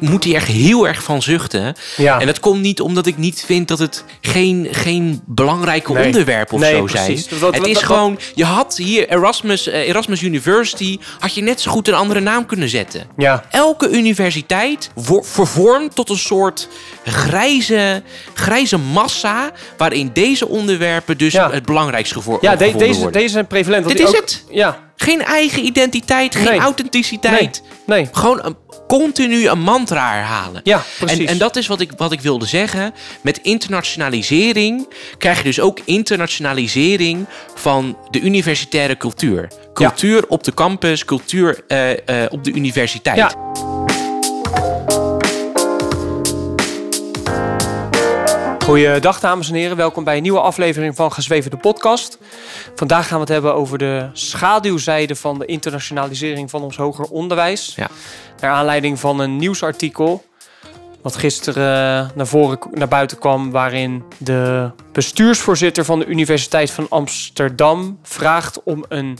Moet hier echt heel erg van zuchten. Ja. En dat komt niet omdat ik niet vind dat het geen, geen belangrijke onderwerp of zo zijn. het is gewoon, je had hier Erasmus, uh, Erasmus University, had je net zo goed een andere naam kunnen zetten. Ja. Elke universiteit vervormt tot een soort grijze, grijze massa, waarin deze onderwerpen dus het belangrijkste gevonden ja, de, deze, worden. deze zijn prevalent. Dit is het. Ja. Geen eigen identiteit, geen authenticiteit. Nee. nee. Gewoon een, continu een mantra herhalen. Ja, precies. En, en dat is wat ik, wat ik wilde zeggen. Met internationalisering krijg je dus ook internationalisering van de universitaire cultuur. Cultuur op de campus, cultuur uh, uh, op de universiteit. Ja. Goeiedag dames en heren, welkom bij een nieuwe aflevering van Gezweven de podcast. Vandaag gaan we het hebben over de schaduwzijde van de internationalisering van ons hoger onderwijs. Ja. Naar aanleiding van een nieuwsartikel wat gisteren naar, voren, naar buiten kwam, waarin de bestuursvoorzitter van de Universiteit van Amsterdam vraagt om een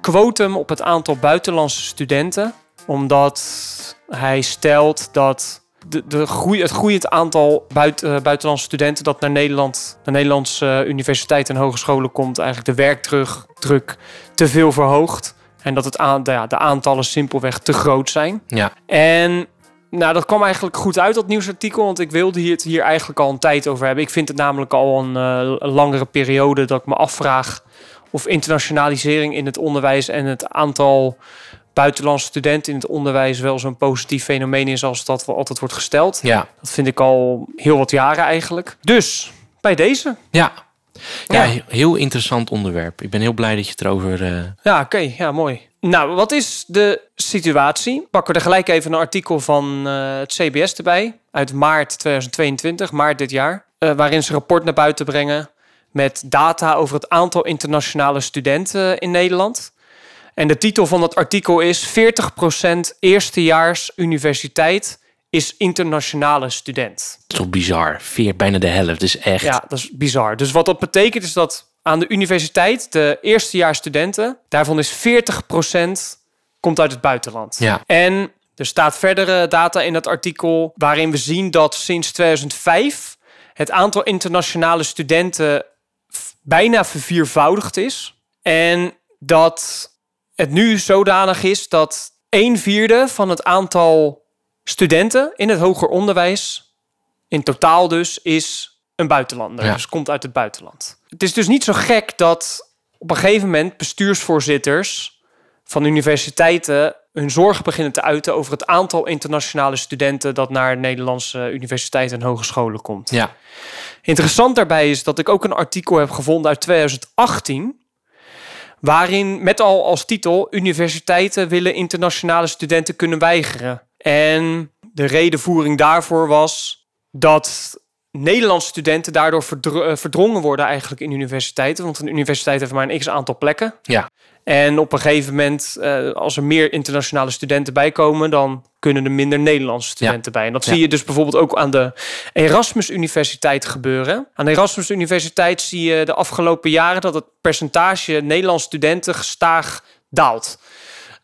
quotum op het aantal buitenlandse studenten. Omdat hij stelt dat de, de groei, het groeiend aantal uh, buitenlandse studenten dat naar Nederland, naar Nederlandse uh, universiteiten en hogescholen komt, eigenlijk de werkdruk te veel verhoogt. En dat het aan, de, ja, de aantallen simpelweg te groot zijn. Ja. En nou, dat kwam eigenlijk goed uit, dat nieuwsartikel. Want ik wilde hier, het hier eigenlijk al een tijd over hebben. Ik vind het namelijk al een, uh, een langere periode dat ik me afvraag of internationalisering in het onderwijs en het aantal buitenlandse studenten in het onderwijs wel zo'n positief fenomeen is als dat wel altijd wordt gesteld. Ja. Dat vind ik al heel wat jaren eigenlijk. Dus bij deze. Ja. Ja, heel interessant onderwerp. Ik ben heel blij dat je het erover. Uh... Ja, oké. Ja, mooi. Nou, wat is de situatie? Pakken we er gelijk even een artikel van uh, het CBS erbij. Uit maart 2022, maart dit jaar. Uh, waarin ze een rapport naar buiten brengen met data over het aantal internationale studenten in Nederland. En de titel van het artikel is 40% eerstejaars universiteit is internationale student. Dat is toch bizar? Veer, bijna de helft, dus echt. Ja, dat is bizar. Dus wat dat betekent is dat aan de universiteit, de eerstejaars studenten, daarvan is 40% komt uit het buitenland. Ja. En er staat verdere data in het artikel waarin we zien dat sinds 2005 het aantal internationale studenten bijna verviervoudigd is. En dat het nu zodanig is dat een vierde van het aantal studenten in het hoger onderwijs, in totaal dus, is een buitenlander. Dus komt uit het buitenland. Het is dus niet zo gek dat op een gegeven moment bestuursvoorzitters van universiteiten hun zorgen beginnen te uiten over het aantal internationale studenten dat naar Nederlandse universiteiten en hogescholen komt. Ja. Interessant daarbij is dat ik ook een artikel heb gevonden uit 2018 waarin met al als titel universiteiten willen internationale studenten kunnen weigeren. En de redenvoering daarvoor was dat Nederlandse studenten daardoor eh, verdrongen worden eigenlijk in universiteiten. Want een universiteit heeft maar een x aantal plekken. Ja. En op een gegeven moment, uh, als er meer internationale studenten bijkomen, dan kunnen er minder Nederlandse studenten bij. En dat zie je dus bijvoorbeeld ook aan de Erasmus Universiteit gebeuren. Aan de Erasmus Universiteit zie je de afgelopen jaren dat het percentage Nederlandse studenten gestaag daalt.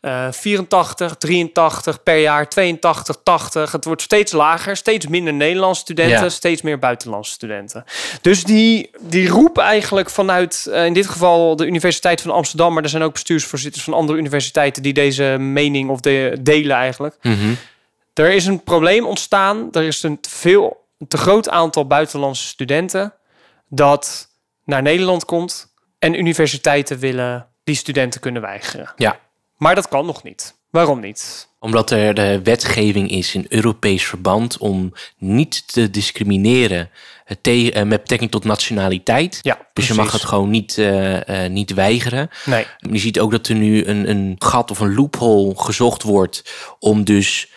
84, eh, 83 per jaar, 82, 80. Het wordt steeds lager, steeds minder Nederlandse studenten, steeds meer buitenlandse studenten. Dus die, die roep eigenlijk vanuit, uh, in dit geval de Universiteit van Amsterdam, maar er zijn ook bestuursvoorzitters van andere universiteiten die deze mening of de, delen eigenlijk. Mm Er is een probleem ontstaan. Er is een te, veel, een te groot aantal buitenlandse studenten dat naar Nederland komt en universiteiten willen die studenten kunnen weigeren. Ja. Maar dat kan nog niet. Waarom niet? Omdat er de wetgeving is in Europees verband om niet te discrimineren eh, met betrekking tot nationaliteit. Ja, dus je mag het gewoon niet, uh, niet weigeren. Nee. Je ziet ook dat er nu een, een gat of een loophole gezocht wordt om dus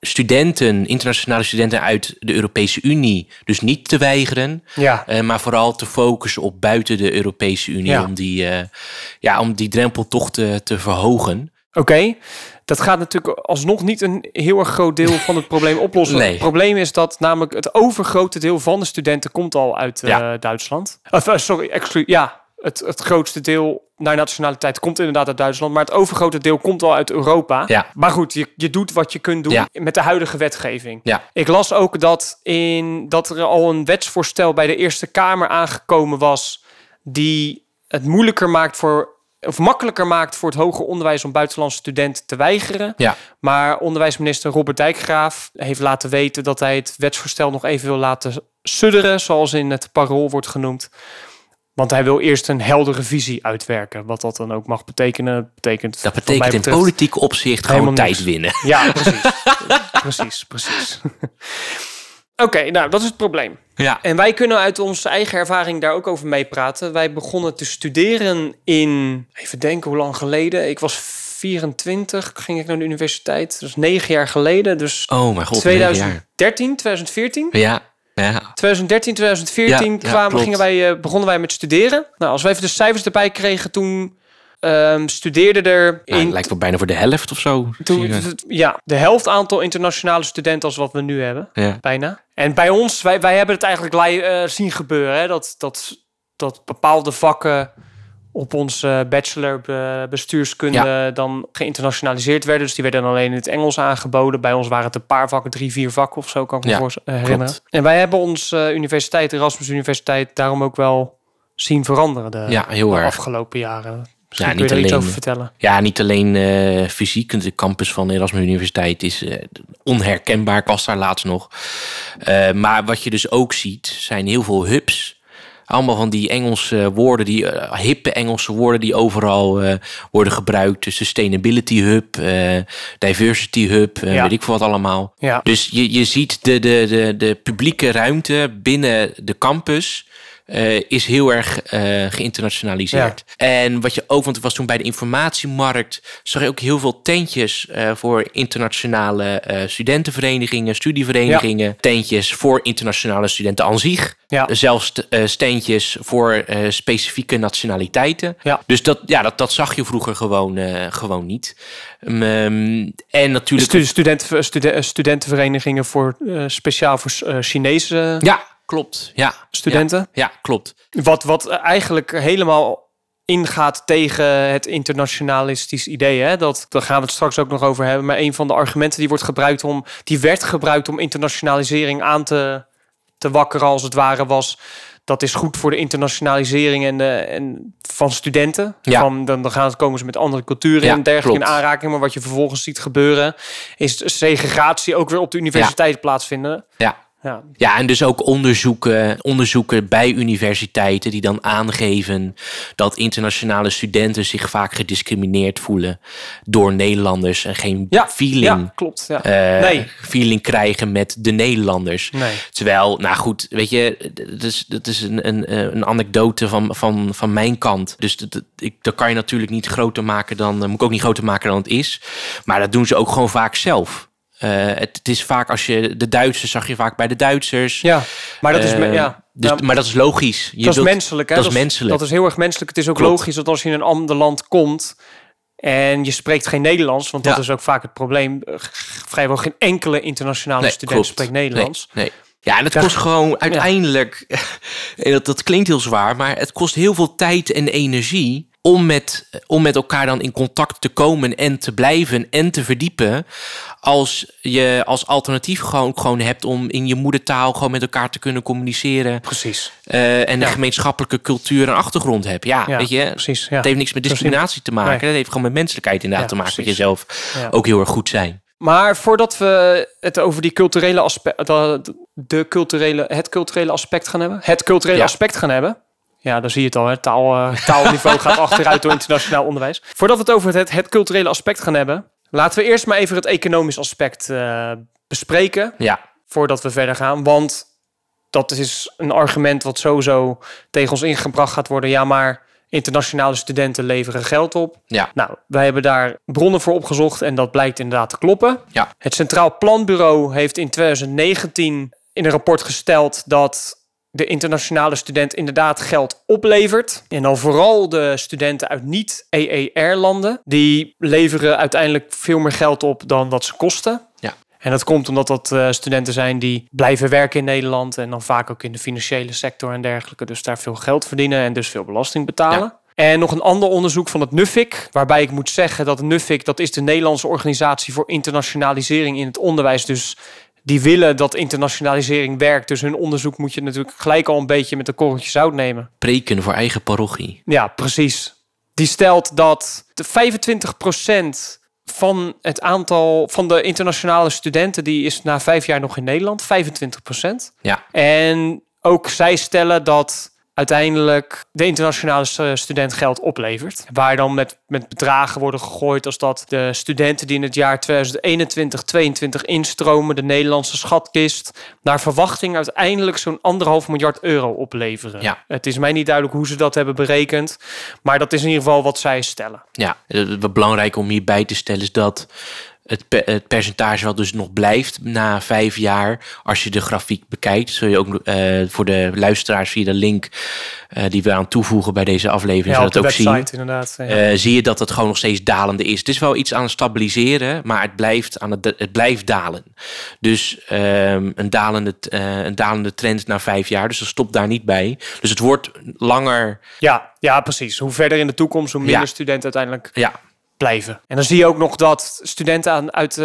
studenten, internationale studenten uit de Europese Unie, dus niet te weigeren. Ja. Uh, maar vooral te focussen op buiten de Europese Unie om, die, uh, ja, om die drempel toch te, te verhogen. Oké, dat gaat natuurlijk alsnog niet een heel erg groot deel van het probleem oplossen. Nee. Het probleem is dat namelijk het overgrote deel van de studenten komt al uit uh, Duitsland. Uh, sorry, exclu ja, het, het grootste deel naar nationaliteit komt inderdaad uit Duitsland. Maar het overgrote deel komt al uit Europa. Ja. Maar goed, je, je doet wat je kunt doen met de huidige wetgeving. Ja. Ik las ook dat, in, dat er al een wetsvoorstel bij de Eerste Kamer aangekomen was... die het moeilijker maakt voor of makkelijker maakt voor het hoger onderwijs om buitenlandse studenten te weigeren. Maar onderwijsminister Robert Dijkgraaf heeft laten weten dat hij het wetsvoorstel nog even wil laten sudderen, zoals in het parool wordt genoemd. Want hij wil eerst een heldere visie uitwerken. Wat dat dan ook mag betekenen. Betekent dat betekent in politiek opzicht gewoon tijd winnen. Ja, precies. precies, precies. Oké, nou dat is het probleem. Ja. En wij kunnen uit onze eigen ervaring daar ook over meepraten. Wij begonnen te studeren in, even denken hoe lang geleden. Ik was 24, ging ik naar de universiteit. Dat is negen jaar geleden. Dus oh mijn god, 2013, 2014. Ja. Ja. 2013, 2014 kwamen, gingen wij, uh, begonnen wij met studeren. Nou, als we even de cijfers erbij kregen, toen um, studeerde er... Nou, in, lijkt wel bijna voor de helft of zo. Toen, ja, de helft aantal internationale studenten als wat we nu hebben. Ja. Bijna. En bij ons, wij, wij hebben het eigenlijk uh, zien gebeuren. Hè, dat, dat, dat bepaalde vakken op onze bachelor bestuurskunde dan geïnternationaliseerd werden. Dus die werden dan alleen in het Engels aangeboden. Bij ons waren het een paar vakken, drie, vier vakken of zo, kan ik me ja, eh, herinneren. En wij hebben onze universiteit, Erasmus Universiteit, daarom ook wel zien veranderen de, ja, heel de afgelopen jaren. Misschien ja, niet alleen, over vertellen. Ja, niet alleen uh, fysiek. De campus van de Erasmus Universiteit is uh, onherkenbaar. Ik was daar laatst nog. Uh, maar wat je dus ook ziet, zijn heel veel hubs. Allemaal van die Engelse woorden, die hippe Engelse woorden die overal worden gebruikt. Sustainability hub, diversity hub, ja. weet ik veel wat allemaal. Ja. Dus je, je ziet de, de, de, de publieke ruimte binnen de campus uh, is heel erg uh, geïnternationaliseerd. En wat je ook, want het was toen bij de informatiemarkt, zag je ook heel veel tentjes uh, voor internationale studentenverenigingen, studieverenigingen, tentjes voor internationale studenten aan zich. Ja. Zelfs steentjes voor specifieke nationaliteiten. Ja. Dus dat, ja, dat, dat zag je vroeger gewoon, gewoon niet. Um, en natuurlijk. Studenten, studentenverenigingen voor speciaal voor Chinese. Ja, Klopt, ja. Studenten? Ja, klopt. Wat, wat eigenlijk helemaal ingaat tegen het internationalistisch idee. Hè? Dat, daar gaan we het straks ook nog over hebben. Maar een van de argumenten die wordt gebruikt om, die werd gebruikt om internationalisering aan te, te wakkeren, als het ware, was. Dat is goed voor de internationalisering en, de, en van studenten. Ja. Van, dan, dan gaan komen ze met andere culturen en dergelijke in aanraking. Maar wat je vervolgens ziet gebeuren, is segregatie ook weer op de universiteit plaatsvinden. Ja. Ja. ja, en dus ook onderzoeken, onderzoeken bij universiteiten die dan aangeven dat internationale studenten zich vaak gediscrimineerd voelen door Nederlanders en geen ja, feeling, ja, klopt, ja. Uh, nee. feeling krijgen met de Nederlanders. Nee. Terwijl, nou goed, weet je, dat is, dat is een, een, een anekdote van, van, van mijn kant. Dus dat, ik, dat kan je natuurlijk niet groter maken dan, moet ik ook niet groter maken dan het is. Maar dat doen ze ook gewoon vaak zelf. Uh, het, is vaak als je de Duitsers zag je vaak bij de Duitsers. Ja, maar dat is uh, ja. Dus, maar dat is logisch. Je dat is menselijk. Hè? Dat, is menselijk. Dat is heel erg menselijk. Het is ook logisch dat als je in een ander land komt en je spreekt geen Nederlands, want dat is ook vaak het probleem. Vrijwel geen enkele internationale student spreekt Nederlands. Nee, nee. Ja, en het kost gewoon uiteindelijk, ja. dat, dat klinkt heel zwaar, maar het kost heel veel tijd en energie om met, om met elkaar dan in contact te komen en te blijven en te verdiepen. Als je als alternatief gewoon, gewoon hebt om in je moedertaal gewoon met elkaar te kunnen communiceren. Precies. Uh, en een gemeenschappelijke cultuur en achtergrond hebt. Ja, weet je. Precies. Het heeft niks met discriminatie te maken. Het heeft gewoon met menselijkheid inderdaad te maken. Precies. Dat jezelf ook heel erg goed zijn. Maar voordat we het over die culturele aspect, de, culturele, het culturele aspect gaan hebben, het culturele aspect gaan hebben, ja, dan zie je het al. Hè. Taal, uh, taalniveau gaat achteruit door internationaal onderwijs. Voordat we het over het, het culturele aspect gaan hebben, laten we eerst maar even het economisch aspect uh, bespreken. Ja. Voordat we verder gaan. Want dat is een argument wat sowieso tegen ons ingebracht gaat worden. Ja, maar internationale studenten leveren geld op. Ja. Nou, wij hebben daar bronnen voor opgezocht en dat blijkt inderdaad te kloppen. Ja. Het Centraal Planbureau heeft in 2019 in een rapport gesteld dat de internationale student inderdaad geld oplevert. En dan vooral de studenten uit niet-EER-landen. Die leveren uiteindelijk veel meer geld op dan wat ze kosten. Ja. En dat komt omdat dat uh, studenten zijn die blijven werken in Nederland. En dan vaak ook in de financiële sector en dergelijke. Dus daar veel geld verdienen en dus veel belasting betalen. Ja. En nog een ander onderzoek van het NUFIC, waarbij ik moet zeggen dat het NUFIC, dat is de Nederlandse organisatie voor internationalisering in het onderwijs. Dus die willen dat internationalisering werkt. Dus hun onderzoek moet je natuurlijk gelijk al een beetje met een korreltje zout nemen. Preken voor eigen parochie. Ja, precies. Die stelt dat de 25% van het aantal van de internationale studenten die is na vijf jaar nog in Nederland. 25%. Ja. En ook zij stellen dat uiteindelijk de internationale student geld oplevert. Waar dan met, met bedragen worden gegooid als dat de studenten die in het jaar 2021, 2022 instromen, de Nederlandse schatkist, naar verwachting uiteindelijk zo'n anderhalf miljard euro opleveren. Ja. Het is mij niet duidelijk hoe ze dat hebben berekend, maar dat is in ieder geval wat zij stellen. Ja, wat belangrijk om hierbij te stellen is dat het, het, percentage wat dus nog blijft na vijf jaar, als je de grafiek bekijkt, zul je ook uh, voor de luisteraars via de link uh, die we aan toevoegen bij deze aflevering, ja, dat ook website, zien. Inderdaad, ja. uh, zie je dat het gewoon nog steeds dalende is. Het is wel iets aan het stabiliseren, maar het blijft, aan het, het blijft dalen. Dus um, een, dalende, een dalende trend na vijf jaar, dus dat stopt daar niet bij. Dus het wordt langer. Ja, ja precies. Hoe verder in de toekomst, hoe minder ja. studenten uiteindelijk. Ja, blijven. En dan zie je ook nog dat studenten aan, uit uh,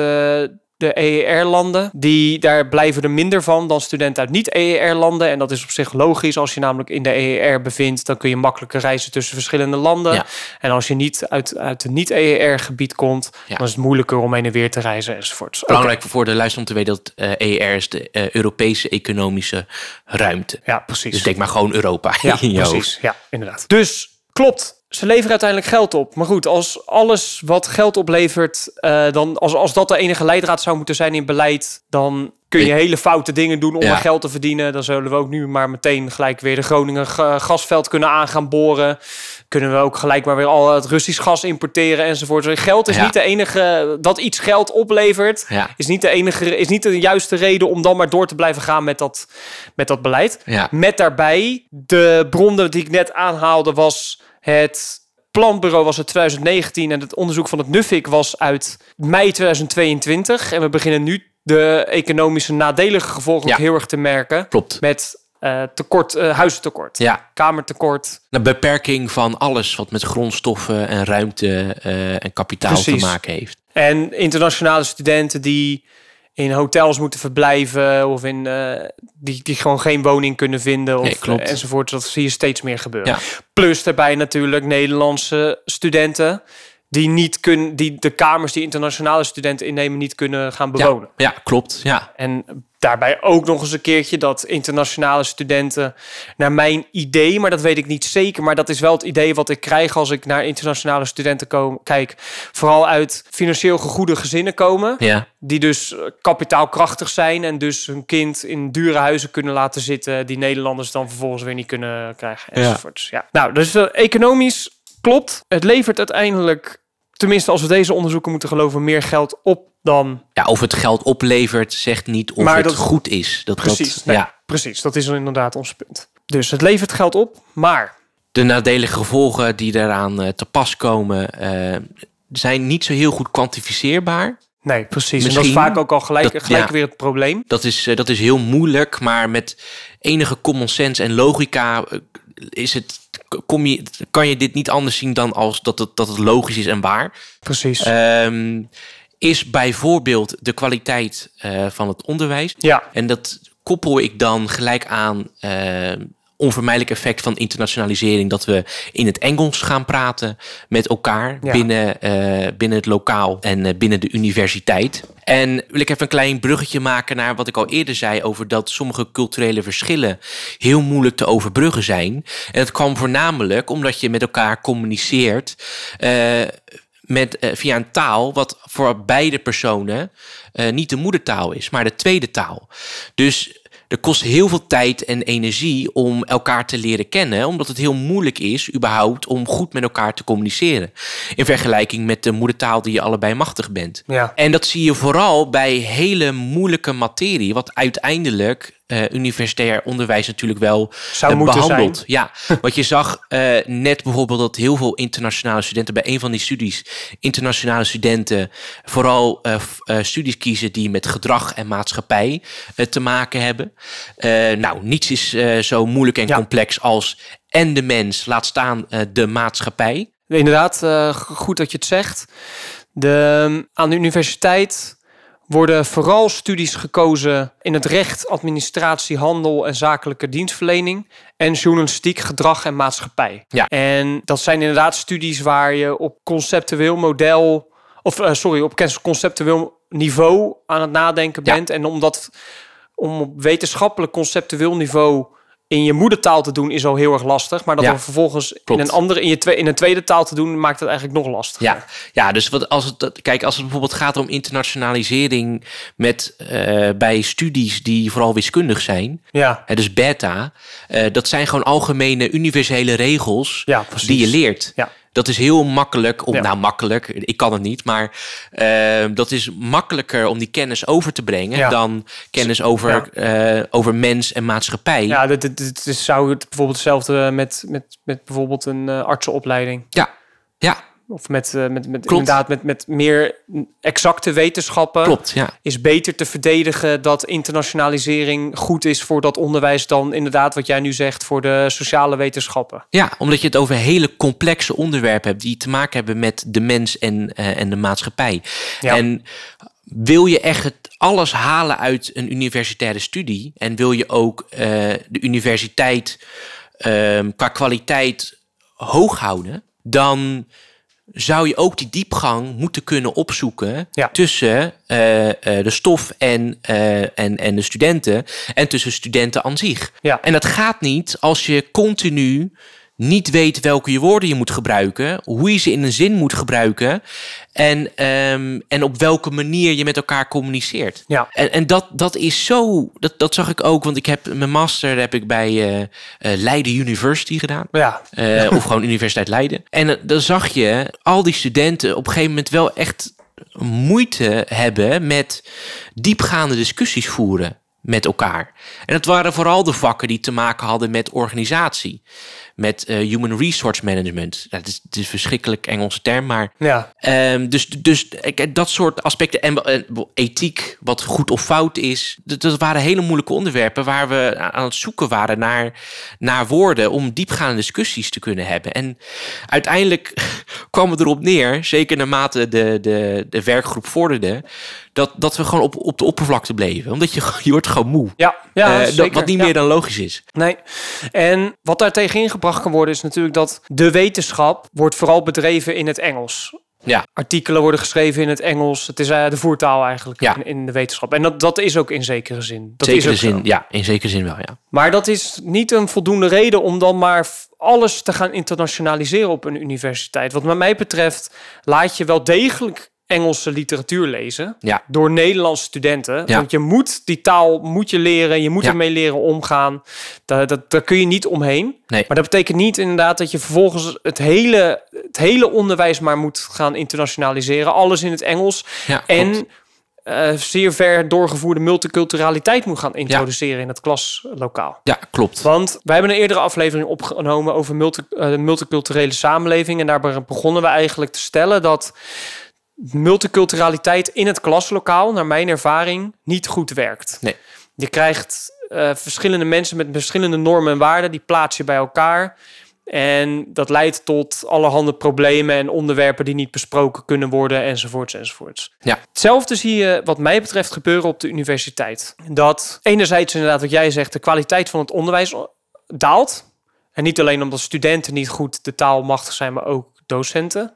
de EER-landen, die daar blijven er minder van dan studenten uit niet-EER-landen. En dat is op zich logisch. Als je namelijk in de EER bevindt, dan kun je makkelijker reizen tussen verschillende landen. Ja. En als je niet uit, uit het niet-EER-gebied komt, Ja. dan is het moeilijker om heen en weer te reizen enzovoorts. belangrijk voor de luister om te weten dat eh EER is de eh, Europese economische ruimte. Ja, precies. Dus denk maar gewoon Europa ja, hoofd. precies. Ja, inderdaad. Dus klopt. Ze leveren uiteindelijk geld op. Maar goed, als alles wat geld oplevert, eh, dan als, als dat de enige leidraad zou moeten zijn in beleid, dan kun je hele foute dingen doen om Ja. geld te verdienen. Dan zullen we ook nu maar meteen gelijk weer de Groningen ga- gasveld kunnen aan gaan boren. Kunnen we ook gelijk maar weer al het Russisch gas importeren enzovoort. Geld is Ja. niet de enige dat iets geld oplevert. Ja. Is niet de enige, is niet de juiste reden om dan maar door te blijven gaan met dat, met dat beleid. Met daarbij de bronnen die ik net aanhaalde was het planbureau was uit 2019 en het onderzoek van het NUFIC was uit mei 2022 en we beginnen nu de economische nadelige gevolgen Ja. ook heel erg te merken Klopt. met eh, tekort, eh, huizentekort, Ja, kamertekort. de beperking van alles wat met grondstoffen en ruimte eh, en kapitaal Precies. te maken heeft. En internationale studenten die in hotels moeten verblijven of in, eh, die, die gewoon geen woning kunnen vinden of, Nee, klopt. eh, enzovoort. Dat zie je steeds meer gebeuren. Ja. Plus daarbij natuurlijk Nederlandse studenten die niet kunnen, die de kamers die internationale studenten innemen niet kunnen gaan bewonen. Ja, ja, klopt. Ja. En daarbij ook nog eens een keertje dat internationale studenten, naar mijn idee, maar dat weet ik niet zeker, maar dat is wel het idee wat ik krijg als ik naar internationale studenten kom, kijk, vooral uit financieel gegoede gezinnen komen, Ja. die dus kapitaalkrachtig zijn en dus hun kind in dure huizen kunnen laten zitten, die Nederlanders dan vervolgens weer niet kunnen krijgen. Enzovoorts. Ja. Nou, dus eh, economisch klopt. Het levert uiteindelijk, tenminste als we deze onderzoeken moeten geloven, meer geld op dan ja, of het geld oplevert, zegt niet of Maar het dat- goed is. Dat, Precies, dat, nee, ja. precies. Dat is inderdaad ons punt. Dus het levert geld op, maar De nadelige gevolgen die daaraan eh, te pas komen, eh, zijn niet zo heel goed kwantificeerbaar. nee, precies. en dat is vaak ook al gelijk, dat- gelijk ja. weer het probleem. Dat is, eh, dat is heel moeilijk, maar met enige common sense en logica is het, kom je, kan je dit niet anders zien dan als dat het, dat het logisch is en waar. Precies. Ehm, is bijvoorbeeld de kwaliteit eh, van het onderwijs. ja, En dat koppel ik dan gelijk aan eh, onvermijdelijk effect van internationalisering. Dat we in het Engels gaan praten met elkaar Ja. binnen, eh, binnen het lokaal en eh, binnen de universiteit. En wil ik even een klein bruggetje maken naar wat ik al eerder zei over dat sommige culturele verschillen heel moeilijk te overbruggen zijn. En dat kwam voornamelijk omdat je met elkaar communiceert. eh, met, via een taal wat voor beide personen niet de moedertaal is, maar de tweede taal. Dus er kost heel veel tijd en energie om elkaar te leren kennen, omdat het heel moeilijk is, überhaupt, om goed met elkaar te communiceren. In vergelijking met de moedertaal die je allebei machtig bent. Ja. En dat zie je vooral bij hele moeilijke materie, wat uiteindelijk uh, universitair onderwijs natuurlijk wel Zou uh, behandeld. Ja, want je zag uh, net bijvoorbeeld dat heel veel internationale studenten bij een van die studies, internationale studenten, vooral studies kiezen die met gedrag en maatschappij te maken hebben. nou, niets is zo moeilijk en complex als en de mens, laat staan de maatschappij. Inderdaad, goed dat je het zegt. De, aan de universiteit worden vooral studies gekozen in het recht, administratie, handel en zakelijke dienstverlening en journalistiek, gedrag en maatschappij. Ja. En dat zijn inderdaad studies waar je op conceptueel model, of uh, sorry, op conceptueel niveau aan het nadenken bent. En omdat om op wetenschappelijk conceptueel niveau in je moedertaal te doen is al heel erg lastig. Maar dat ja, vervolgens in een andere, in, je twee, in een tweede taal te doen, maakt het eigenlijk nog lastiger. Ja, ja dus wat als het, kijk, als het bijvoorbeeld gaat om internationalisering met uh, bij studies die vooral wiskundig zijn. Ja. Uh, dus beta, uh, dat zijn gewoon algemene universele regels ja, die je leert. Ja. Dat is heel makkelijk, om, nou makkelijk, ik kan het niet, maar uh, dat is makkelijker om die kennis over te brengen dan kennis over, uh, over mens en maatschappij. Ja, dit, zou het bijvoorbeeld hetzelfde met, met, met bijvoorbeeld een uh, artsenopleiding. Ja, ja. Of met, uh, met, met inderdaad met, met meer exacte wetenschappen. Klopt, ja. Is beter te verdedigen dat internationalisering goed is voor dat onderwijs dan inderdaad wat jij nu zegt voor de sociale wetenschappen. Ja, omdat je het over hele complexe onderwerpen hebt die te maken hebben met de mens en, uh, en de maatschappij. Ja. En wil je echt alles halen uit een universitaire studie en wil je ook uh, de universiteit uh, qua kwaliteit hoog houden, dan zou je ook die diepgang moeten kunnen opzoeken tussen uh, uh, de stof en, uh, en, en de studenten en tussen studenten aan zich. Ja. En dat gaat niet als je continu niet weet welke je woorden je moet gebruiken, hoe je ze in een zin moet gebruiken en, um, en op welke manier je met elkaar communiceert. Ja. En, en dat, dat is zo, dat, dat zag ik ook, want ik heb mijn master heb ik bij uh, uh, Leiden University gedaan. Ja. Uh, of gewoon Universiteit Leiden. En dan zag je al die studenten op een gegeven moment wel echt moeite hebben met diepgaande discussies voeren met elkaar. En dat waren vooral de vakken die te maken hadden met organisatie met uh, human resource management. Dat is, het is een verschrikkelijk Engelse term, maar. Ja. Um, dus, dus dat soort aspecten. En ethiek, wat goed of fout is. Dat, dat, waren hele moeilijke onderwerpen waar we aan het zoeken waren naar, naar woorden om diepgaande discussies te kunnen hebben. En uiteindelijk kwam het erop neer, zeker naarmate de, de, de werkgroep vorderde dat, dat we gewoon op, op de oppervlakte bleven. Omdat je, je wordt gewoon moe. Ja, ja uh, dat, wat niet meer dan logisch is. Nee. En wat daar tegen kan worden... is natuurlijk dat de wetenschap wordt vooral bedreven in het Engels. Ja. Artikelen worden geschreven in het Engels. Het is uh, de voertaal eigenlijk ja. in, in, de wetenschap. En dat, dat is ook in zekere zin. Dat zekere is zin, ja. In zekere zin wel, ja. Maar dat is niet een voldoende reden om dan maar alles te gaan internationaliseren op een universiteit. Wat mij betreft laat je wel degelijk Engelse literatuur lezen. Ja. Door Nederlandse studenten. Ja. Want je moet die taal moet je leren. Je moet ja. ermee leren omgaan. Daar, dat, daar kun je niet omheen. Nee. Maar dat betekent niet inderdaad dat je vervolgens het hele, het hele onderwijs maar moet gaan internationaliseren. Alles in het Engels. En uh, zeer ver doorgevoerde multiculturaliteit moet gaan introduceren in het klaslokaal. Ja, klopt. Want wij hebben een eerdere aflevering opgenomen over multi, uh, de multiculturele samenleving. En daar begonnen we eigenlijk te stellen dat multiculturaliteit in het klaslokaal, naar mijn ervaring, niet goed werkt. Nee. Je krijgt uh, verschillende mensen met verschillende normen en waarden, die plaats je bij elkaar. En dat leidt tot allerhande problemen en onderwerpen die niet besproken kunnen worden, enzovoorts, enzovoorts. Ja. Hetzelfde zie je, wat mij betreft, gebeuren op de universiteit. Dat enerzijds inderdaad, wat jij zegt, de kwaliteit van het onderwijs daalt. En niet alleen omdat studenten niet goed de taal machtig zijn, maar ook docenten.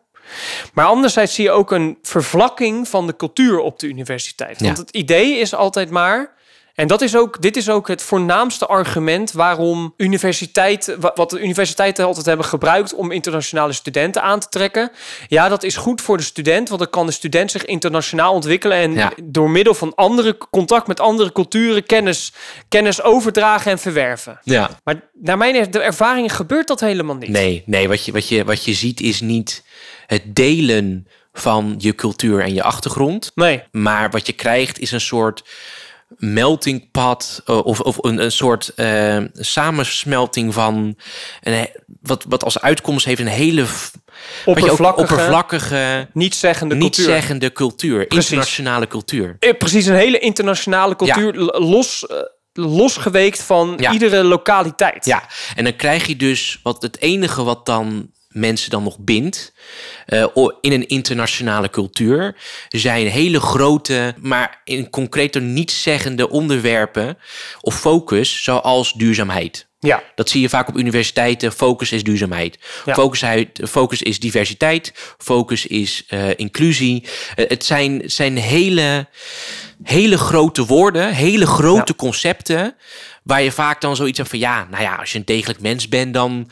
Maar anderzijds zie je ook een vervlakking van de cultuur op de universiteit. Want het idee is altijd maar, En dat is ook, dit is ook het voornaamste argument waarom universiteit, wat de universiteiten altijd hebben gebruikt om internationale studenten aan te trekken. Ja, dat is goed voor de student, want dan kan de student zich internationaal ontwikkelen en door middel van andere contact met andere culturen kennis, kennis overdragen en verwerven. Ja. Maar naar mijn ervaring gebeurt dat helemaal niet. Nee, nee wat, je, wat, je, wat je ziet is niet het delen van je cultuur en je achtergrond. Nee. Maar wat je krijgt is een soort melting pot uh, of, of een, een soort uh, samensmelting van een, wat, wat als uitkomst heeft een hele oppervlakkige, oppervlakkige niet-zeggende niet cultuur. Zeggende cultuur internationale cultuur. Eh, precies, een hele internationale cultuur, los losgeweekt van iedere lokaliteit. Ja, en dan krijg je dus wat het enige wat dan mensen dan nog bindt uh, in een internationale cultuur zijn hele grote, maar in concreter niet zeggende onderwerpen of focus, zoals duurzaamheid. Ja. Dat zie je vaak op universiteiten. Focus is duurzaamheid. Ja. Focus, focus is diversiteit. Focus is uh, inclusie. Uh, het zijn, zijn hele, hele grote woorden, hele grote ja. concepten. Waar je vaak dan zoiets hebt van ja, nou ja, als je een degelijk mens bent, dan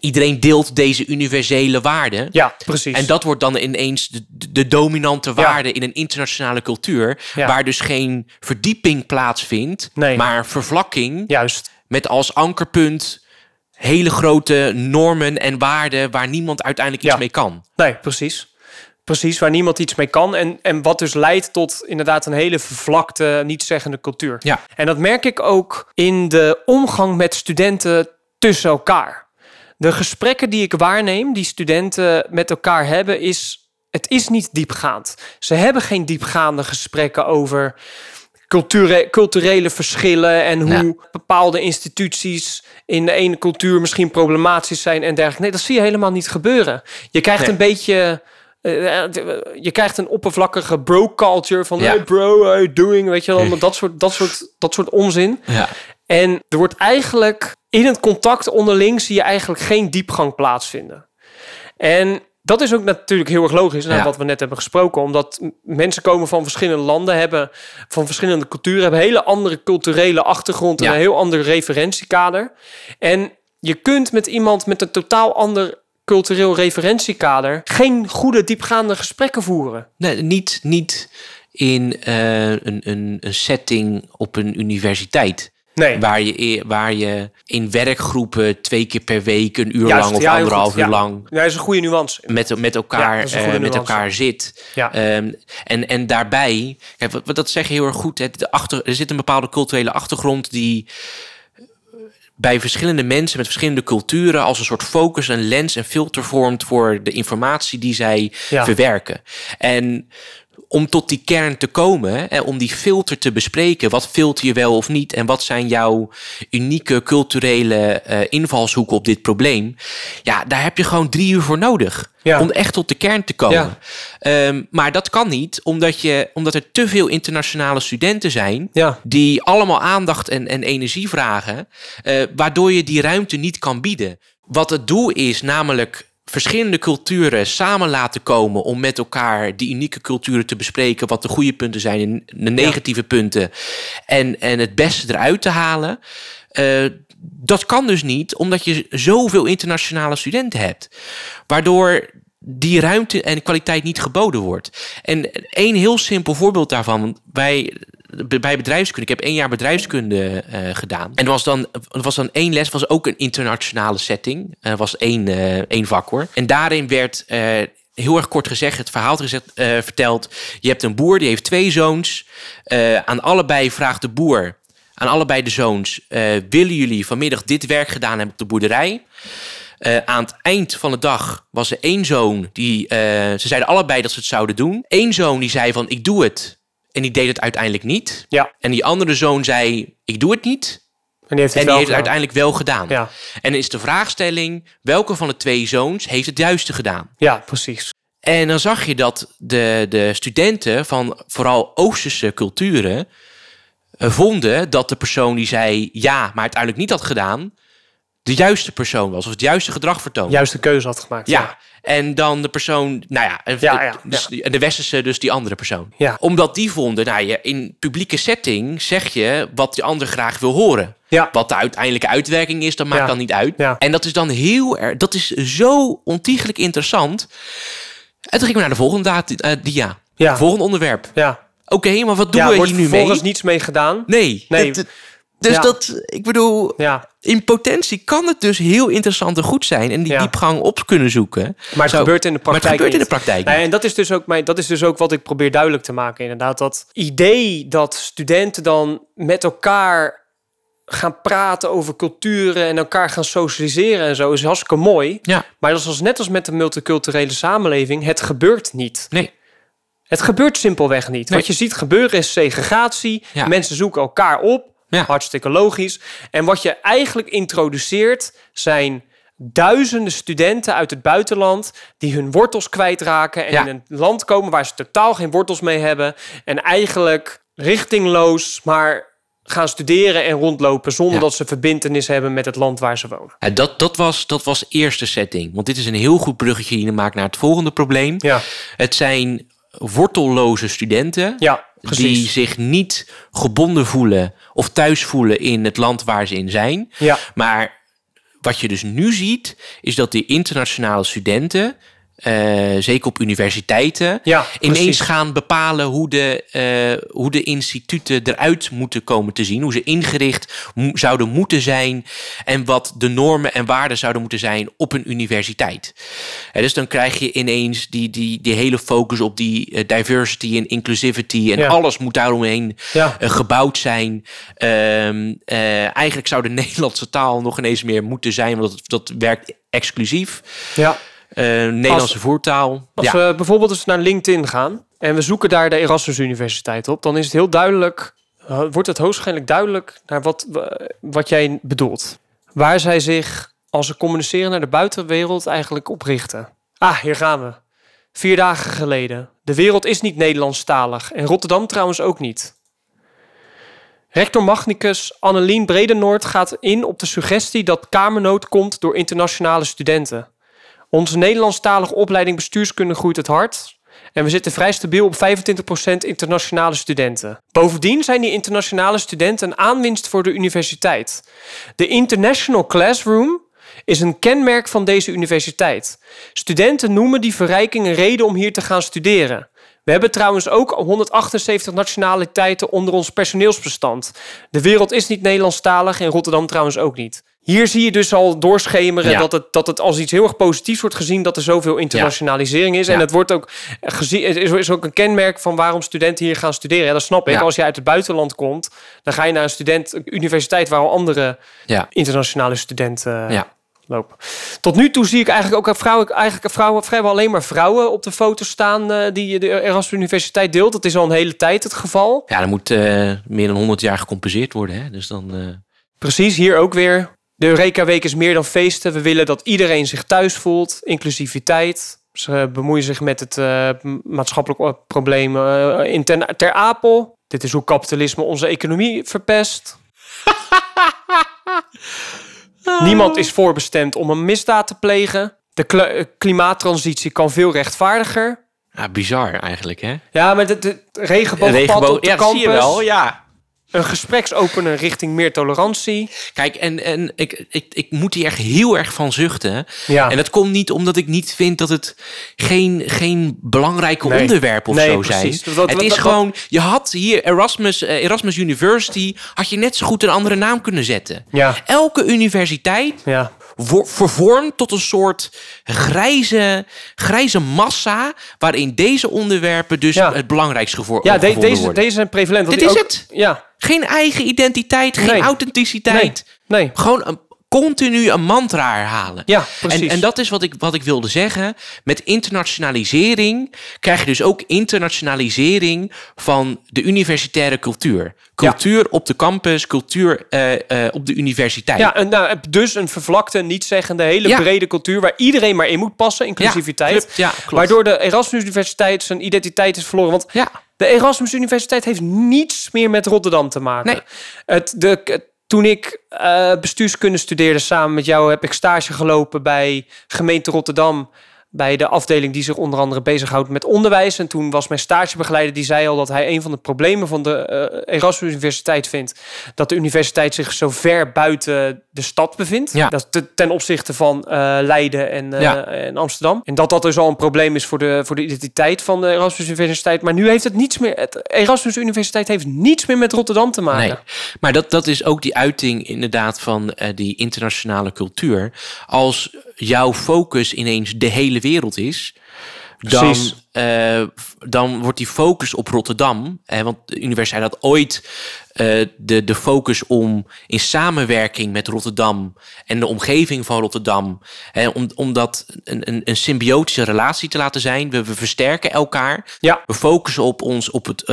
iedereen deelt deze universele waarden. Ja, precies. En dat wordt dan ineens de, de dominante waarde in een internationale cultuur. Waar dus geen verdieping plaatsvindt, nee. maar vervlakking. Juist. Met als ankerpunt hele grote normen en waarden waar niemand uiteindelijk iets mee kan. Nee, precies. Precies, waar niemand iets mee kan. En, en wat dus leidt tot inderdaad een hele vervlakte, niet-zeggende cultuur. Ja. En dat merk ik ook in de omgang met studenten tussen elkaar de gesprekken die ik waarneem, die studenten met elkaar hebben, is het is niet diepgaand. Ze hebben geen diepgaande gesprekken over culture, culturele verschillen en hoe bepaalde instituties in de ene cultuur misschien problematisch zijn en dergelijke. Nee, dat zie je helemaal niet gebeuren. Je krijgt een beetje. Uh, je krijgt een oppervlakkige bro-culture van hey bro, how you doing? Weet je wel, dat soort, dat soort, dat soort onzin. Ja. En er wordt eigenlijk in het contact onderling zie je eigenlijk geen diepgang plaatsvinden. En dat is ook natuurlijk heel erg logisch, ja. wat we net hebben gesproken. Omdat mensen komen van verschillende landen, hebben van verschillende culturen, hebben hele andere culturele achtergrond en een heel ander referentiekader. En je kunt met iemand met een totaal ander cultureel referentiekader geen goede diepgaande gesprekken voeren. Nee, niet, niet in uh, een, een, een setting op een universiteit. Nee. Waar, je, waar je in werkgroepen twee keer per week, een uur lang of ja, anderhalf uur lang. Ja, dat is een goede nuance. Met, met, elkaar, uh, met elkaar zit. Ja. Um, en, en daarbij, kijk, wat, wat dat zeg je heel erg goed. Hè, de achter, er zit een bepaalde culturele achtergrond die bij verschillende mensen met verschillende culturen als een soort focus, een lens en filter vormt voor de informatie die zij verwerken. En om tot die kern te komen, en om die filter te bespreken. Wat filter je wel of niet? En wat zijn jouw unieke culturele uh, invalshoeken op dit probleem? Ja, daar heb je gewoon drie uur voor nodig. Om echt tot de kern te komen. Ja. Um, maar dat kan niet, omdat, je, omdat er te veel internationale studenten zijn. Ja. die allemaal aandacht en, en energie vragen. Uh, waardoor je die ruimte niet kan bieden. Wat het doel is, namelijk verschillende culturen samen laten komen om met elkaar die unieke culturen te bespreken, wat de goede punten zijn en de negatieve punten, en, en het beste eruit te halen. Uh, dat kan dus niet, omdat je zoveel internationale studenten hebt. Waardoor die ruimte en kwaliteit niet geboden wordt. En één heel simpel voorbeeld daarvan. Wij, bij bedrijfskunde. Ik heb één jaar bedrijfskunde uh, gedaan. En er was dan, er was dan één les, was ook een internationale setting. Er uh, was één, uh, één vak hoor. En daarin werd heel erg kort gezegd, het verhaal gezegd, verteld. Je hebt een boer, die heeft twee zoons. aan allebei vraagt de boer, aan allebei de zoons... willen jullie vanmiddag dit werk gedaan hebben op de boerderij? Aan het eind van de dag was er één zoon die. Ze zeiden allebei dat ze het zouden doen. Eén zoon die zei van ik doe het. En die deed het uiteindelijk niet. Ja. En die andere zoon zei: Ik doe het niet. En die heeft het, en die heeft het uiteindelijk wel gedaan. Ja. En dan is de vraagstelling: welke van de twee zoons heeft het juiste gedaan? Ja, precies. En dan zag je dat de, de studenten van vooral Oosterse culturen eh, vonden dat de persoon die zei ja, maar uiteindelijk niet had gedaan, de juiste persoon was of het juiste gedrag vertoonde. Juiste keuze had gemaakt. Ja. En dan de persoon, nou ja, en, ja, ja, dus, de westerse, dus die andere persoon. Ja. Omdat die vonden, nou je, in publieke setting zeg je wat die ander graag wil horen. Ja. Wat de uiteindelijke uitwerking is, dat maakt dan niet uit. Ja. En dat is dan heel erg, dat is zo ontiegelijk interessant. En toen gingen we naar de volgende uh, dia. Ja. Volgende onderwerp. Ja. Oké, maar wat doen we hier nu mee? Er niets mee gedaan. Nee. Nee. dus dat, ik bedoel, ja. In potentie kan het dus heel interessant en goed zijn en die diepgang op kunnen zoeken. Maar het gebeurt in de praktijk. Maar het gebeurt in de praktijk. En dat is, dus ook mijn, dat is dus ook wat ik probeer duidelijk te maken. Inderdaad, dat idee dat studenten dan met elkaar gaan praten over culturen en elkaar gaan socialiseren en zo is hartstikke mooi. Ja. Maar dat is net als met de multiculturele samenleving, het gebeurt niet. Nee. Het gebeurt simpelweg niet. Wat je ziet gebeuren is segregatie. Mensen zoeken elkaar op. Hartstikke logisch. En wat je eigenlijk introduceert zijn duizenden studenten uit het buitenland die hun wortels kwijtraken en in een land komen waar ze totaal geen wortels mee hebben en eigenlijk richtingloos maar gaan studeren en rondlopen zonder dat ze verbindenis hebben met het land waar ze wonen. Ja, dat, dat, was, dat was eerste setting. Want dit is een heel goed bruggetje die je maakt naar het volgende probleem. Ja. Het zijn wortelloze studenten ja, die zich niet gebonden voelen of thuis voelen in het land waar ze in zijn. Ja. Maar wat je dus nu ziet, is dat die internationale studenten uh, zeker op universiteiten, ja, ineens gaan bepalen hoe de, uh, hoe de instituten eruit moeten komen te zien. Hoe ze ingericht zouden moeten zijn. En wat de normen en waarden zouden moeten zijn op een universiteit. Uh, dus dan krijg je ineens die, die, die hele focus op die diversity en inclusivity. En ja. alles moet daaromheen ja. gebouwd zijn. Ehm, eigenlijk zou de Nederlandse taal nog ineens meer moeten zijn. Want dat, dat werkt exclusief. Ja. Uh, Nederlandse voertaal. Als ja. we bijvoorbeeld eens naar LinkedIn gaan en we zoeken daar de Erasmus Universiteit op, dan is het heel duidelijk, uh, wordt het hoogstwaarschijnlijk duidelijk naar wat, wat jij bedoelt. Waar zij zich, als ze communiceren naar de buitenwereld, eigenlijk op richten. Ah, hier gaan we. Vier dagen geleden. De wereld is niet Nederlandstalig en Rotterdam trouwens ook niet. Rector Magnicus Annelien Bredenoord gaat in op de suggestie dat kamernood komt door internationale studenten. Onze Nederlandstalige opleiding bestuurskunde groeit het hard. En we zitten vrij stabiel op 25% internationale studenten. Bovendien zijn die internationale studenten een aanwinst voor de universiteit. De International Classroom is een kenmerk van deze universiteit. Studenten noemen die verrijking een reden om hier te gaan studeren. We hebben trouwens ook 178 nationaliteiten onder ons personeelsbestand. De wereld is niet Nederlandstalig en Rotterdam trouwens ook niet. Hier zie je dus al doorschemeren dat, het, dat het als iets heel erg positiefs wordt gezien dat er zoveel internationalisering is. En het wordt ook gezien, het is ook een kenmerk van waarom studenten hier gaan studeren. Ja, dat snap ik. Als je uit het buitenland komt, dan ga je naar een student, universiteit waar al andere internationale studenten lopen. Tot nu toe zie ik eigenlijk ook vrouwen, eigenlijk vrouwen, vrijwel alleen maar vrouwen op de foto staan uh, die de Erasmus Universiteit deelt. Dat is al een hele tijd het geval. Ja, er moet uh, meer dan 100 jaar gecompenseerd worden. Hè? Dus dan. Uh... Precies, hier ook weer. De Eureka Week is meer dan feesten. We willen dat iedereen zich thuis voelt, inclusiviteit. Ze bemoeien zich met het uh, maatschappelijk probleem uh, in ter, ter Apel. Dit is hoe kapitalisme onze economie verpest. Niemand is voorbestemd om een misdaad te plegen. De klimaattransitie kan veel rechtvaardiger. Ja, bizar eigenlijk, hè? Ja, met het regenboogpad regenboog, op de ja, campus. zie je wel, ja. Een gespreksopener richting meer tolerantie. Kijk, en, en ik, ik, ik moet hier echt heel erg van zuchten. Ja. En dat komt niet omdat ik niet vind dat het geen, geen belangrijke nee. onderwerpen of nee, zo precies. zijn. Dat, het is gewoon, je had hier Erasmus, uh, Erasmus University, had je net zo goed een andere naam kunnen zetten. Ja. Elke universiteit ja. Vervormd tot een soort grijze, grijze massa, waarin deze onderwerpen dus ja. het belangrijkste gevonden ja, de, deze, worden. deze zijn prevalent. Dit is ook, het. Ja. Geen eigen identiteit, geen nee. authenticiteit. Nee. nee. Gewoon een, continu een mantra herhalen. Ja, precies. En, en dat is wat ik, wat ik wilde zeggen. Met internationalisering krijg je dus ook internationalisering van de universitaire cultuur. Cultuur ja. op de campus, cultuur uh, uh, op de universiteit. Ja, en, nou, dus een vervlakte, niet-zeggende, hele ja. brede cultuur... waar iedereen maar in moet passen, inclusiviteit. Ja, klopt. Waardoor de Erasmus Universiteit zijn identiteit is verloren. Want ja. de Erasmus Universiteit heeft niets meer met Rotterdam te maken. Nee. Het, de, toen ik uh, bestuurskunde studeerde samen met jou, heb ik stage gelopen bij gemeente Rotterdam bij de afdeling die zich onder andere bezighoudt met onderwijs. En toen was mijn stagebegeleider, die zei al dat hij een van de problemen van de uh, Erasmus Universiteit vindt, dat de universiteit zich zo ver buiten de stad bevindt. Ja. Dat ten opzichte van uh, Leiden en, uh, en Amsterdam. En dat dat dus al een probleem is voor de, voor de identiteit van de Erasmus Universiteit. Maar nu heeft het niets meer, het Erasmus Universiteit heeft niets meer met Rotterdam te maken. Nee, maar dat, dat is ook die uiting inderdaad van die internationale cultuur. Als jouw focus ineens de hele wereld is, dan, uh, dan wordt die focus op Rotterdam. Hè, want de universiteit had ooit uh, de, de focus om in samenwerking met Rotterdam en de omgeving van Rotterdam, hè, om, om dat een, een, een symbiotische relatie te laten zijn. We, we versterken elkaar. Ja. We focussen op ons op, het,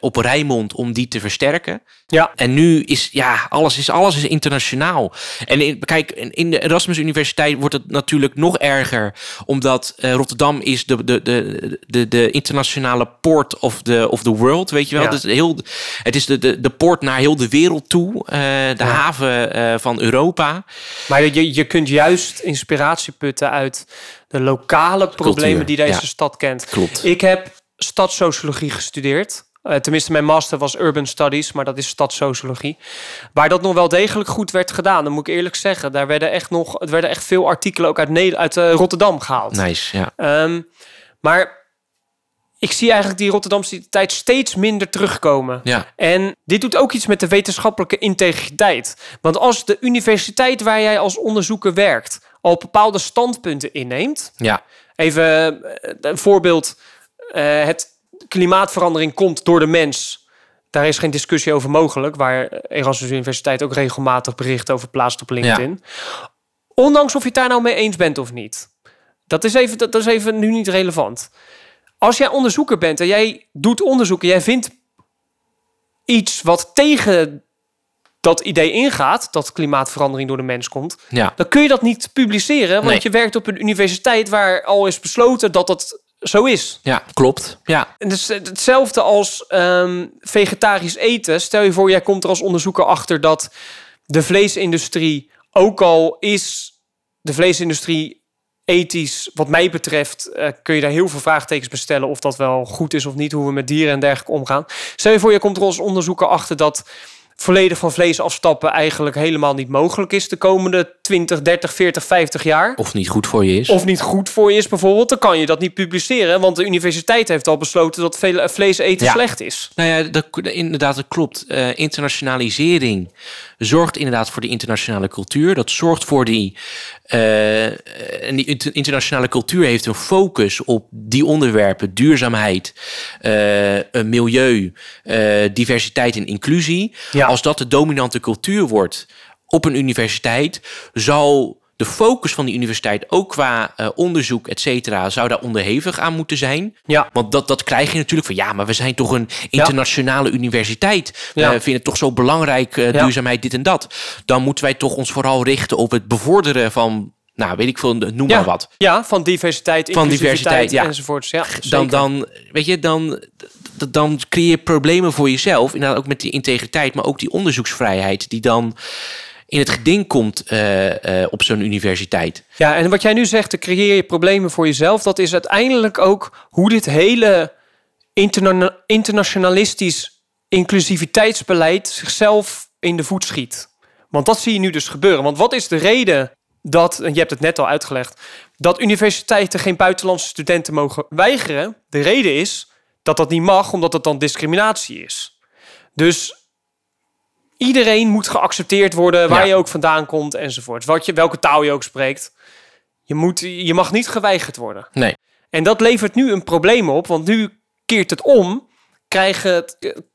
op Rijnmond om die te versterken. Ja. En nu is ja, alles is, alles is internationaal. En in, kijk, in de Erasmus Universiteit wordt het natuurlijk nog erger, omdat uh, Rotterdam is de, de, de, de, de internationale port of the, of the world, weet je wel. Ja. Het is, heel, het is de, de, de port naar heel de wereld toe, uh, de haven uh, van Europa. Maar je, je kunt juist inspiratie putten uit de lokale problemen die deze stad kent. Klopt. Ik heb stadssociologie gestudeerd. Uh, tenminste, mijn master was Urban Studies, maar dat is stadssociologie. Waar dat nog wel degelijk goed werd gedaan, dan moet ik eerlijk zeggen. Daar werden echt nog, het werden echt veel artikelen ook uit, Nederland, uit Rotterdam gehaald. Nice, ja. Um, maar ik zie eigenlijk die Rotterdamse tijd steeds minder terugkomen. Ja. En dit doet ook iets met de wetenschappelijke integriteit. Want als de universiteit waar jij als onderzoeker werkt al bepaalde standpunten inneemt. Ja. Even eh, een voorbeeld. Uh, het klimaatverandering komt door de mens. Daar is geen discussie over mogelijk. Waar Erasmus Universiteit ook regelmatig bericht over plaatst op LinkedIn. Ja. Ondanks of je het daar nou mee eens bent of niet. Dat is even, dat is even nu niet relevant. Als jij onderzoeker bent en jij doet onderzoek en jij vindt iets wat tegen dat idee ingaat, dat klimaatverandering door de mens komt, ja. dan kun je dat niet publiceren, want je werkt op een universiteit waar al is besloten dat dat zo is. Ja, klopt. Ja. En dus hetzelfde als um, vegetarisch eten. Stel je voor, jij komt er als onderzoeker achter dat de vleesindustrie, ook al is de vleesindustrie ethisch, wat mij betreft, uh, kun je daar heel veel vraagtekens bestellen of dat wel goed is of niet, hoe we met dieren en dergelijke omgaan. Stel je voor, je komt er als achter dat volledig van vlees afstappen eigenlijk helemaal niet mogelijk is de komende 20, 30, 40, 50 jaar. Of niet goed voor je is. Of niet goed voor je is bijvoorbeeld, dan kan je dat niet publiceren, want de universiteit heeft al besloten dat vlees eten slecht is. Nou ja, dat, inderdaad, dat klopt. Uh, internationalisering zorgt inderdaad voor die internationale cultuur. Dat zorgt voor die. Uh, en die internationale cultuur heeft een focus op die onderwerpen: duurzaamheid, uh, milieu, diversiteit en inclusie. Ja. Als dat de dominante cultuur wordt op een universiteit, zal de focus van die universiteit, ook qua uh, onderzoek, et cetera, zou daar onderhevig aan moeten zijn. Ja. Want dat, dat krijg je natuurlijk van ja, maar we zijn toch een internationale universiteit. We vinden het toch zo belangrijk, uh, duurzaamheid, dit en dat. Dan moeten wij toch ons vooral richten op het bevorderen van nou, weet ik veel, noem maar wat. Ja, van diversiteit, van diversiteit ja. enzovoorts. Ja, dan, dan, weet je, dan, dan creëer je problemen voor jezelf. Inderdaad ook met die integriteit, maar ook die onderzoeksvrijheid die dan in het geding komt uh, uh, op zo'n universiteit. Ja, en wat jij nu zegt, te creëer je problemen voor jezelf, dat is uiteindelijk ook hoe dit hele interna internationalistisch inclusiviteitsbeleid zichzelf in de voet schiet. Want dat zie je nu dus gebeuren. Want wat is de reden dat, je hebt het net al uitgelegd, dat universiteiten geen buitenlandse studenten mogen weigeren? De reden is dat dat niet mag, omdat dat dan discriminatie is. Dus iedereen moet geaccepteerd worden, waar je ook vandaan komt enzovoort. Wat je, welke taal je ook spreekt. Je, moet, je mag niet geweigerd worden. Nee. En dat levert nu een probleem op, want nu keert het om. Krijgen,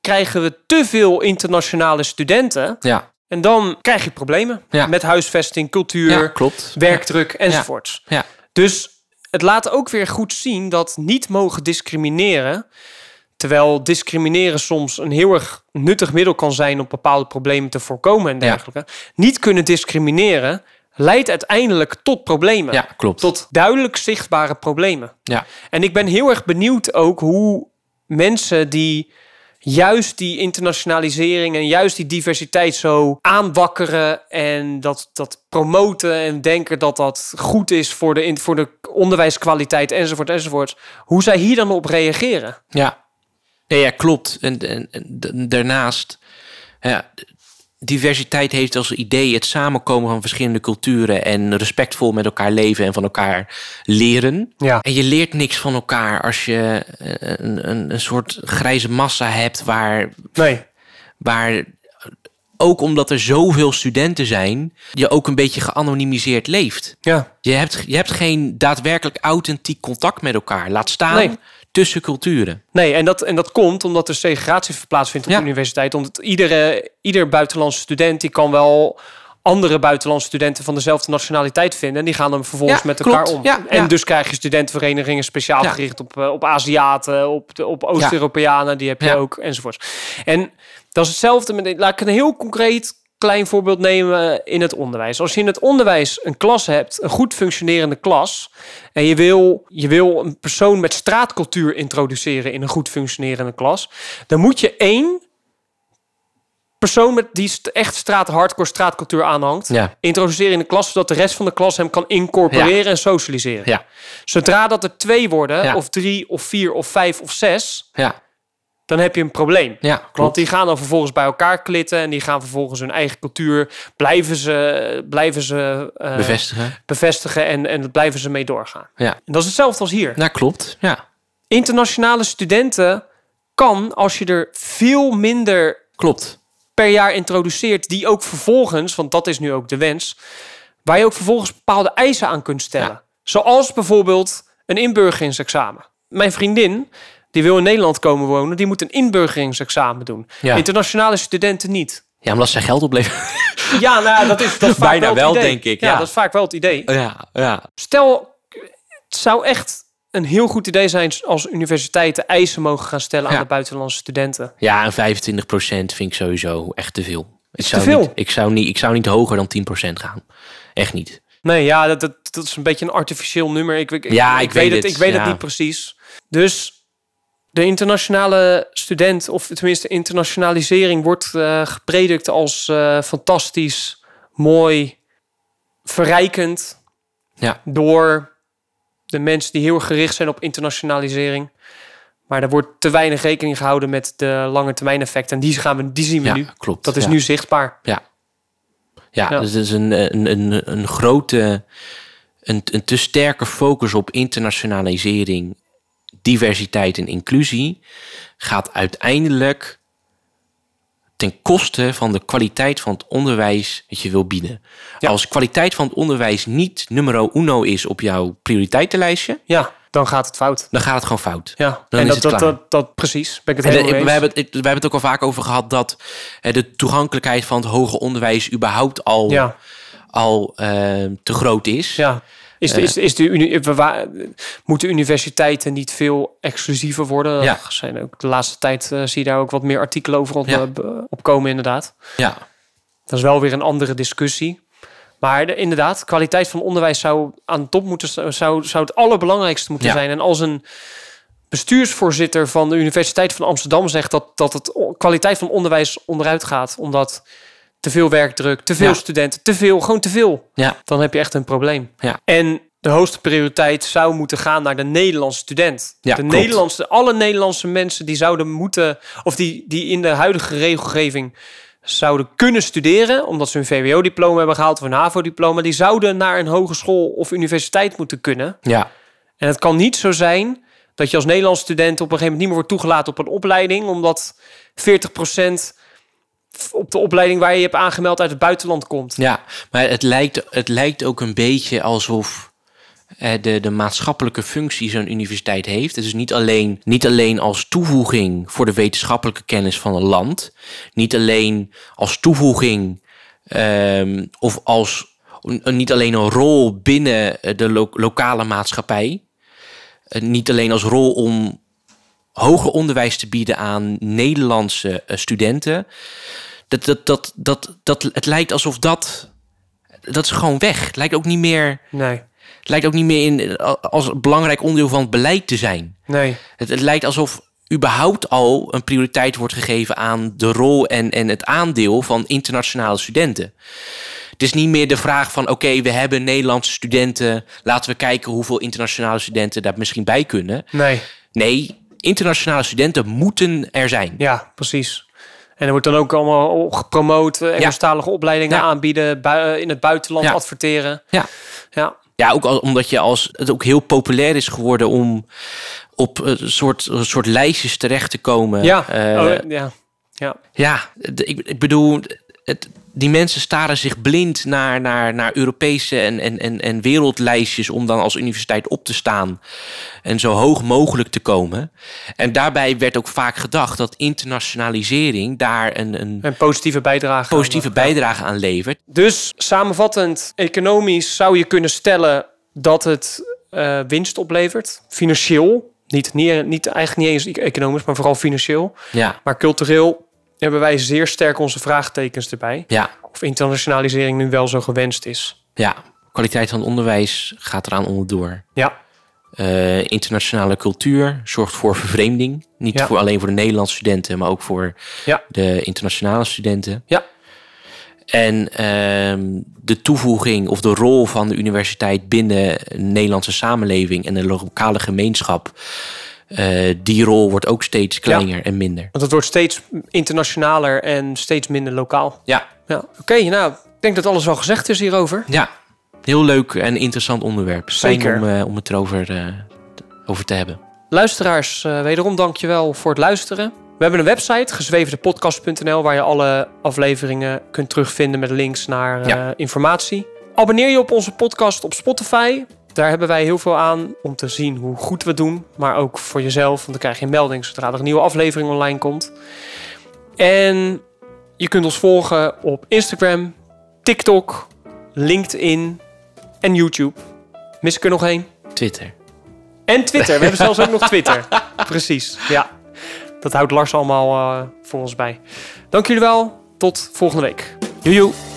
krijgen we te veel internationale studenten. Ja. En dan krijg je problemen ja. met huisvesting, cultuur, ja, klopt. werkdruk enzovoorts. Ja. Dus het laat ook weer goed zien dat niet mogen discrimineren Terwijl discrimineren soms een heel erg nuttig middel kan zijn om bepaalde problemen te voorkomen en dergelijke. Niet kunnen discrimineren leidt uiteindelijk tot problemen. Ja, klopt. Tot duidelijk zichtbare problemen. Ja. En ik ben heel erg benieuwd ook hoe mensen die juist die internationalisering en juist die diversiteit zo aanwakkeren en dat, dat promoten en denken dat dat goed is voor de, voor de onderwijskwaliteit enzovoort enzovoort. Hoe zij hier dan op reageren. Ja, ja, ja klopt. En, en, en daarnaast, ja, diversiteit heeft als idee het samenkomen van verschillende culturen en respectvol met elkaar leven en van elkaar leren. Ja. En je leert niks van elkaar als je eh, een, een, een soort grijze massa hebt waar, nee. waar ook omdat er zoveel studenten zijn, je ook een beetje geanonimiseerd leeft. Ja. Je, hebt, je hebt geen daadwerkelijk authentiek contact met elkaar. Laat staan nee tussen culturen. Nee, en dat, en dat komt omdat er segregatie plaatsvindt op de universiteit. Omdat iedere, ieder buitenlandse student die kan wel andere buitenlandse studenten van dezelfde nationaliteit vinden. En die gaan dan vervolgens met elkaar om. Ja, en dus krijg je studentenverenigingen speciaal gericht op, eh, op Aziaten, op, de, op Oost-Europeanen, die heb je ook, enzovoort. En dat is hetzelfde met, laat ik een heel concreet klein voorbeeld nemen in het onderwijs. Als je in het onderwijs een klas hebt, een goed functionerende klas, en je wil, je wil een persoon met straatcultuur introduceren in een goed functionerende klas, dan moet je één persoon met die echt straat, hardcore straatcultuur aanhangt, ja. introduceren in de klas, zodat de rest van de klas hem kan incorporeren en socialiseren. Ja. Zodra dat er twee worden, of drie, of vier, of vijf, of zes, ja dan heb je een probleem. Ja, klopt. Want die gaan dan vervolgens bij elkaar klitten en die gaan vervolgens hun eigen cultuur blijven ze, blijven ze uh, bevestigen. bevestigen en, en blijven ze mee doorgaan. Ja. En dat is hetzelfde als hier. Ja, klopt. Ja. Internationale studenten kan als je er veel minder klopt. per jaar introduceert, die ook vervolgens, want dat is nu ook de wens, waar je ook vervolgens bepaalde eisen aan kunt stellen. Zoals bijvoorbeeld een inburgeringsexamen. Mijn vriendin die wil in Nederland komen wonen, die moet een inburgeringsexamen doen. Internationale studenten niet. Ja, omdat ze geld opleveren. Ja, nou, dat is, dat is bijna wel, wel denk ik. Ja. dat is vaak wel het idee. Ja, ja. Stel, het zou echt een heel goed idee zijn als universiteiten eisen mogen gaan stellen aan de buitenlandse studenten. Ja, en 25% vind ik sowieso echt te veel. Ik zou, te veel. Niet, ik, zou niet, ik zou niet hoger dan 10% gaan. Echt niet. Nee, ja, dat, dat, dat is een beetje een artificieel nummer. Ik, ik, ja, ik, weet het. Ik weet het niet precies. Dus de internationale student, of tenminste internationalisering, wordt uh, gepredikt als uh, fantastisch, mooi, verrijkend. Ja. Door de mensen die heel gericht zijn op internationalisering. Maar er wordt te weinig rekening gehouden met de lange termijn effecten. En die, gaan we, die zien we ja, nu. Klopt. Dat is nu zichtbaar. Ja. Ja, ja. dus het is een, een, een, een grote, een, een te sterke focus op internationalisering diversiteit en inclusie gaat uiteindelijk ten koste van de kwaliteit van het onderwijs dat je wil bieden. Als kwaliteit van het onderwijs niet numero uno is op jouw prioriteitenlijstje, ja, dan gaat het fout. Dan gaat het gewoon fout. Ja, dan en is dat, het dat, dat, dat, precies. Ben ik het we, hebben het, we hebben het ook al vaak over gehad dat de toegankelijkheid van het hoger onderwijs überhaupt al, ja. al uh, te groot is. Ja. Is, de, is, is de uni, moeten universiteiten niet veel exclusiever worden? Ja. Zijn ook, de laatste tijd uh, zie je daar ook wat meer artikelen over op, ja. opkomen, inderdaad. Ja. Dat is wel weer een andere discussie. Maar de, inderdaad, kwaliteit van onderwijs zou aan de top moeten zou, zou het allerbelangrijkste moeten zijn. En als een bestuursvoorzitter van de Universiteit van Amsterdam zegt dat, dat het kwaliteit van onderwijs onderuit gaat, omdat te veel werkdruk, te veel studenten, te veel, gewoon te veel. Ja. Dan heb je echt een probleem. Ja. En de hoogste prioriteit zou moeten gaan naar de Nederlandse student. Ja, de Nederlandse, alle Nederlandse mensen die zouden moeten, of die, die in de huidige regelgeving zouden kunnen studeren, omdat ze een VWO-diploma hebben gehaald of een HAVO-diploma, die zouden naar een hogeschool of universiteit moeten kunnen. Ja. En het kan niet zo zijn dat je als Nederlandse student op een gegeven moment niet meer wordt toegelaten op een opleiding, omdat 40 op de opleiding waar je je hebt aangemeld uit het buitenland komt. Ja, maar het lijkt, het lijkt ook een beetje alsof eh, de, de maatschappelijke functie zo'n universiteit heeft. Het is niet alleen, niet alleen als toevoeging voor de wetenschappelijke kennis van een land, niet alleen als toevoeging um, of als niet alleen een rol binnen de lokale maatschappij, uh, niet alleen als rol om hoger onderwijs te bieden aan Nederlandse uh, studenten. Dat, dat, dat, dat, dat, het lijkt alsof dat. Dat is gewoon weg. Het lijkt ook niet meer. Nee. Het lijkt ook niet meer in, als belangrijk onderdeel van het beleid te zijn. Nee. Het, het lijkt alsof überhaupt al een prioriteit wordt gegeven aan de rol en, en het aandeel van internationale studenten. Het is niet meer de vraag van oké, we hebben Nederlandse studenten. Laten we kijken hoeveel internationale studenten daar misschien bij kunnen. Nee. Nee, internationale studenten moeten er zijn. Ja, precies. En er wordt dan ook allemaal gepromoot, eh, Engelstalige ja. opleidingen aanbieden, eh, in het buitenland adverteren. Ja. ja. Ja, ook omdat je als het ook heel populair is geworden om op een soort, een soort lijstjes terecht te komen. Ja, uh, ja. Ja, ja ik, ik bedoel, het, die mensen staren zich blind naar, naar, naar Europese en, en, en, en wereldlijstjes om dan als universiteit op te staan en zo hoog mogelijk te komen. En daarbij werd ook vaak gedacht dat internationalisering daar een, een, een positieve bijdrage, positieve aan, bijdrage aan levert. Dus samenvattend, economisch zou je kunnen stellen dat het uh, winst oplevert, financieel. Niet, niet, niet, eigenlijk niet eens economisch, maar vooral financieel. Ja. Maar cultureel hebben wij zeer sterk onze vraagtekens erbij. Ja. Of internationalisering nu wel zo gewenst is. Ja, kwaliteit van onderwijs gaat eraan onderdoor. Ja. Uh, internationale cultuur zorgt voor vervreemding. Niet voor alleen voor de Nederlandse studenten, maar ook voor ja. de internationale studenten. Ja. En uh, de toevoeging of de rol van de universiteit binnen de Nederlandse samenleving en de lokale gemeenschap uh, die rol wordt ook steeds kleiner en minder. Want het wordt steeds internationaler en steeds minder lokaal. Ja. ja. Oké, nou, ik denk dat alles wel gezegd is hierover. Ja, heel leuk en interessant onderwerp. Zeker. Fijn om, uh, om het erover uh, over te hebben. Luisteraars, wederom dankjewel voor het luisteren. We hebben een website, gezwevendepodcast.nl, waar je alle afleveringen kunt terugvinden met links naar ja. informatie. Abonneer je op onze podcast op Spotify. Daar hebben wij heel veel aan om te zien hoe goed we doen. Maar ook voor jezelf, want dan krijg je een melding zodra er een nieuwe aflevering online komt. En je kunt ons volgen op Instagram, TikTok, LinkedIn en YouTube. Mis ik er nog één? Twitter. En Twitter. We hebben zelfs ook nog Twitter. Precies, ja. Dat houdt Lars allemaal uh, voor ons bij. Dank jullie wel. Tot volgende week. Joejoe.